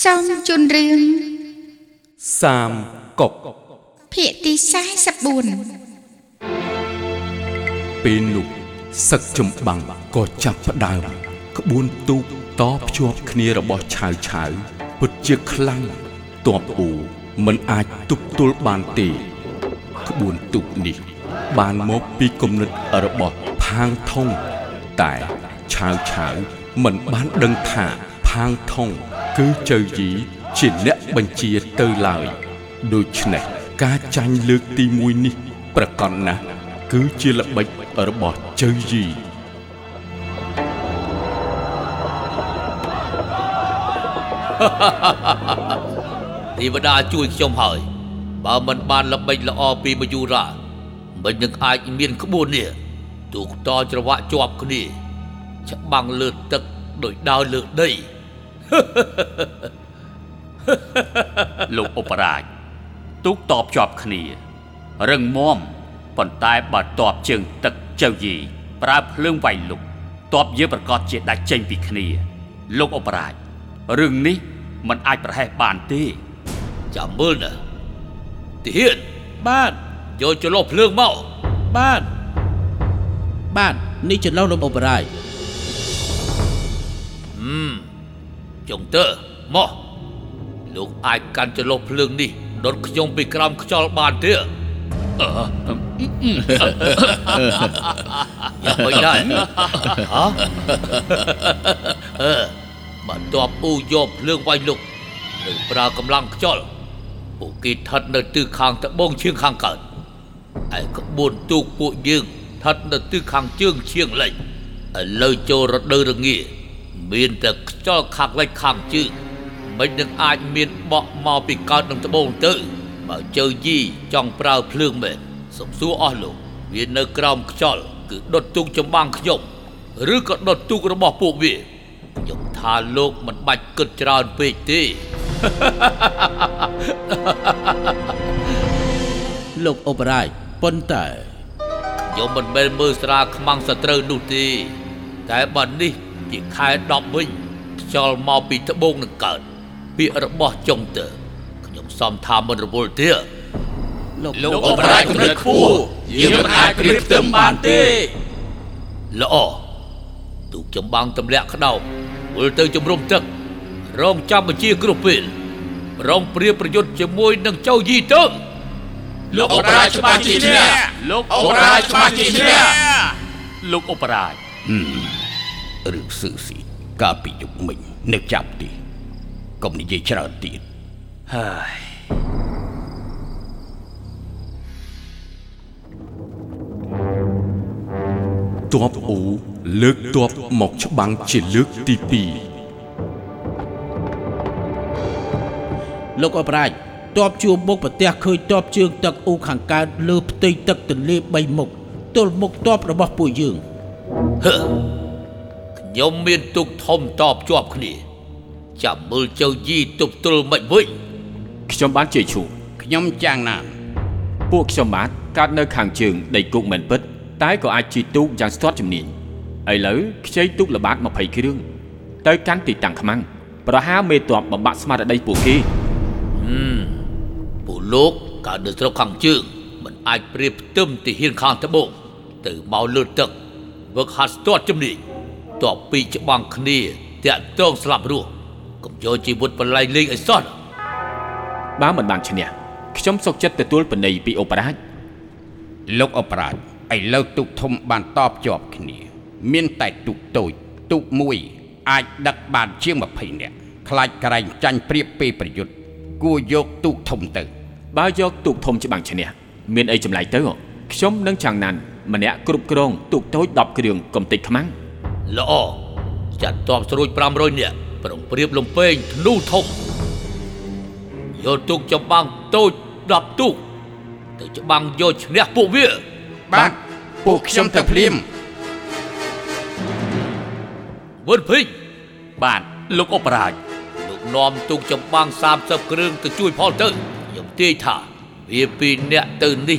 សូមជូនរឿងសាមគកភាគទី44ពេលនោះសឹកចម្បាំងក៏ចាប់ផ្ដើមក្បួនទូកតភ្ជាប់គ្នារបស់ឆាវឆាវពិតជាខ្លាំងតបអ៊ូមិនអាចទប់ទល់បានទេក្បួនទូកនេះ បានមកពីគំនិតរបស់ផាងថងតែឆាវឆាវមិនបានដឹងថាផាងថង គឺចៅយីជាអ្នកបញ្ជាទៅឡើយដូច្នេះការចាញ់លើកទី1នេះប្រកបណាស់គឺជាល្បិចរបស់ចៅយីទេវតាជួយខ្ញុំហើយបើមិនបានល្បិចល្អពីមយូរាមិននឹងអាចមានក្បួននេះទូកតច្រវាក់ជាប់គ្នាច្បាំងលើទឹកដោយដើរលើដី លោកឧបរាជទូកតបជាប់គ្នារឹងមាំប៉ុន្តែបើតបជើងទឹកចៅយីប្រើភ្លើងវាយលុកតបយើងប្រកាសជាដាច់ចេញពីគ្នា លោកឧបរាជរឿងនេះมันអាចប្រហែសបានទេចាំមើលណាទាហានបាទយកចន្លោះភ្លើងមកបាទបាទនេះចន្លោះលោកឧបរាជ ចុងទ័រមកលោកអាចកាន់ចន្លោះភ្លើងនេះដុតខ្ញុំពីក្រោមខ្យល់បានទេយ៉ាងមិនដែរហ៎អឺបន្ទាប់អ៊ូយកភ្លើងវាយលុកឬប្រើកម្លាំងខ្យល់ពួកគេស្ថិតនៅទិសខាងត្បូងឈៀងខាងកើតឯក្បួនទូកពួកយើងស្ថិតនៅទិសខាងជើងឈៀងលិចឥឡូវចូលរដូវរងា មានតែខ្យល់ខាងលិចខាងជើងមិននឹងអាចមានបក់មកពីកើតនឹងត្បូងទៅបើជើយីចង់ប្រើភ្លើងមែនសំសួរអស់លោកវានៅក្រោមខ្យល់គឺដុតទូកចម្បាំងខ្ញុំឬក៏ដុតទូករបស់ពួកវាខ្ញុំថាលោកមិនបាច់គិតច្រើនពេកទេលោកឧបរាជប៉ុន្តែខ្ញុំមិនមែនមើលស្រាលខ្មាំងសត្រូវនោះទេតែបើនេះ ជាខែ10វិញខ្យល់មកពីត្បូងនឹងកើតពាក្យរបស់ចុងទើខ្ញុំសំថាមិនរវល់ទេលោកលោកឧបរាជកម្រិតខ្ពស់យើងមិនអាចព្រៀបផ្ទឹមបានទេល្អទូកចម្បាំងទម្លាក់ក្តោបវិលទៅជំរុំទឹករងចាំបញ្ជាគ្រប់ពេលរងព្រាប្រយុទ្ធជាមួយនឹងចៅយីទៅលោកឧបរាជច្បាស់ជាឈ្នះលោកឧបរាជច្បាស់ជាឈ្នះលោកឧបរាជ រឿងស៊ឺស៊ីកាលពីយុគមិញនៅចាប់ទីកុំនិយាយច្រើនទៀតហើយទ័ពអ៊ូលើកទ័ពមកច្បាំងជាលើកទី2លោកឧបរាជតបជួបមុខប្រទះឃើញតបជើងទឹកអ៊ូខាងកើតលើផ្ទៃទឹកទន្លេ3មុខទល់មុខតបរបស់ពួកយើងហឺ ខ្ញុំមានទុកធំតបជាប់គ្នាចាំមើលចៅយីទប់ទល់មិនវិញខ្ញុំបានជាឈូកខ្ញុំចាំងណានពួកខ្ញុំបាទកើតនៅខាងជើងដីគុកមិនពិត តែក៏អាចជិះទូកយ៉ាងស្ទាត់ជំនាញឥឡូវខ្ចីទូកល្បាត20គ្រឿងទៅកាន់ទីតាំងខ្មាំងប្រហារមេតបបំបាក់ស្មារតីពួកគេពួកលោកកើតនៅស្រុកខាងជើងមិនអាចប្រៀបផ្ទឹមទីហ៊ានខាងត្បូងទៅមកលើទឹកវឹកហាត់ស្ទាត់ជំនាញ តបពីច្បាំងគ្នាតាក់ទងស្លាប់រស់កុំយកជីវិតបល័យលេងឲ្យសោះបើមិនបានឈ្នះខ្ញុំសុកចិត្តទទួលបណីពីអូបរាជលោកអបរាជឥឡូវទូកធំបានតបជាប់គ្នា មានតែទូកតូចទូកមួយ អាចដឹកបានជាង20នាក់ខ្លាចក្រែងចាញ់ព្រៀបពេលប្រយុទ្ធគួរយកទូកធំទៅ បើយកទូកធំច្បាំងឈ្នះមានអីចម្លែកទៅខ្ញុំនឹងចាំងណាន់ម្នាក់គ្រប់គ្រងទូកតូច10គ្រឿងកំតិចខ្មាំង ល្អចាត់តបស្រួច500នាក់ប្រំព្រៀបលំពេងធ្នូធំយកទុកចម្បាំងតូច10ទូកទៅច្បាំងយកឈ្នះពួកវា បាទពួកខ្ញុំទៅភ្លាមវិនភីងបាទលោកឧបរាជលោកនាំទូកចម្បាំង30គ្រឿងទៅជួយផលទៅខ្ញុំទាយថាវាពីរអ្នកទៅនេះ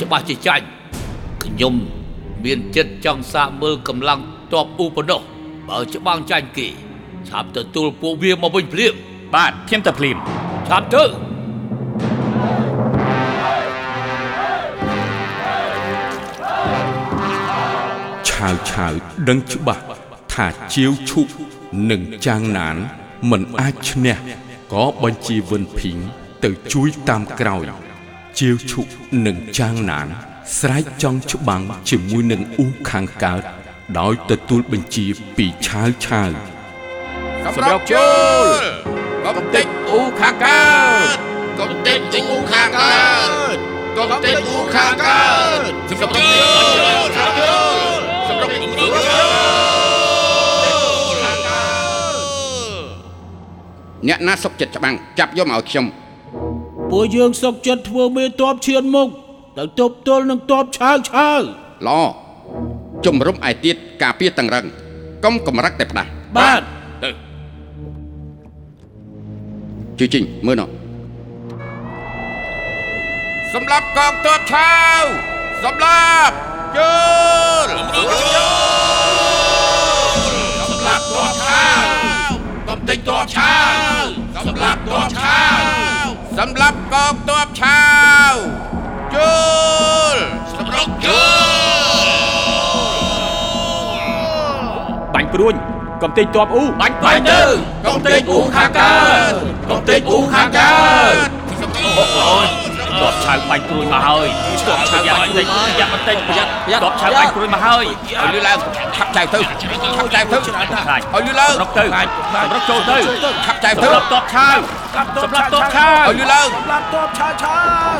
ច្បាស់ជាចាញ់ខ្ញុំមានចិត្តចង់សាកមើលកម្លាំង តបអ៊ូប៉ុណ្ណោះបើច្បាំងចាញ់គេឆាប់ទទួលពួកវាមកវិញភ្លាមបាទខ្ញុំទៅភ្លាមឆាប់ទៅឆាវឆាវដឹងច្បាស់ថាជាវឈុកនិងចាងណាន មិនអាចឈ្នះក៏បញ្ជាវិនភីងទៅជួយតាមក្រោយជាវឈុកនិងចាងណាន ស្រែកចង់ច្បាំងជាមួយនឹងអ៊ូខាងកើត ដោយទទួលបញ្ជាពីឆាវឆាវសម្រាប់ចូលកំតិចអ៊ូខាងកើតកំតិចអ៊ូខាងកើតកំតិចអ៊ូខាងកើតសម្រាប់ចូលសម្រាប់ចូលសម្រាប់ចូលអ្នកណាសុកចិត្តច្បាំងចាប់យកមកឲ្យខ្ញុំពួកយើងសុកចិត្តធ្វើមេតបឈានមុខទៅទប់ទល់នឹងតបឆាវឆាវល្អ ជំរុំឯទៀតការពារតឹងរឹងកុំកម្រឹកតែផ្ដាស់បាទទៅជួយជីងមើលណោះសម្រាប់កងទ័ពឆាវសម្រាប់ជើលសម្រាប់ទ័ពឆាវកំតិចទ័ពឆាវសម្រាប់ទ័ពឆាវសម្រាប់កងទ័ពឆាវ ព្រួញកំទេចតបអ៊ូបាញ់បាញ់ទៅកំតិចអ៊ូខាងកើតកំតិចអ៊ូខាងកើតអូយតបឆៅបាញ់ព្រួយមកហើយតបឆៅបាញ់បន្តិចយ៉ាប់បន្តិចប្រយ័ត្នតបឆៅបាញ់ព្រួយមកហើយឲ្យលឺឡើងឆាប់ចែវទៅឆាប់ចែវទៅខ្លាចឲ្យលឺឡើងរកទៅរកចូលទៅឆាប់ចែវទៅសម្រាប់តបឆៅសម្រាប់តបឆៅឲ្យលឺឡើងសម្រាប់តបឆាវឆាវ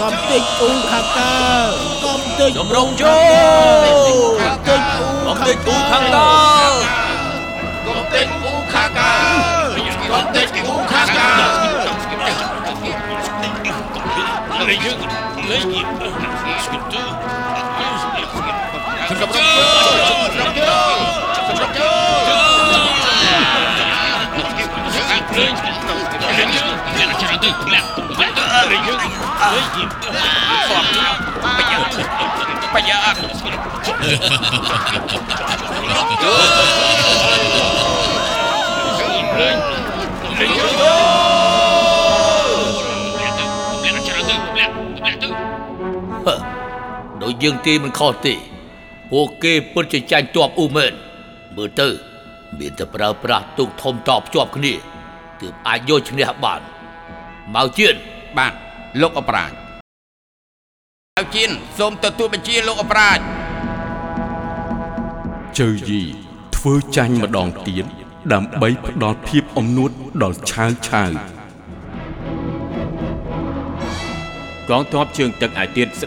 កំតិចអ៊ូខាងកើតកំតិចជំរងចូលកំតិចអ៊ូកំទេចគូខាងតកំតិចអ៊ូខាងកើតកំតិចអ៊ូខាងកើតសម្រាប់ចូលសម្រាប់ចូលសម្រាប់ចូល ប្រយ័ត្នដោយយើងទីមិនខុសទេពួកគេពិតជាចាញ់ជាប់អ៊ូមែនមើលទៅមានតែប្រើប្រាស់ទូកធំតបជាប់គ្នាទើបអាចយកឈ្នះបានមកជៀន បាទលោកអប្រាជអៅជៀនសូមទទួលបញ្ជាលោកអប្រាជជើយីធ្វើចាញ់ម្ដងទៀតដើម្បីផ្ដល់ភាពអំនួតដល់ឆាវឆាវកងទ័ពជើងទឹកឯទៀតស្ដាប់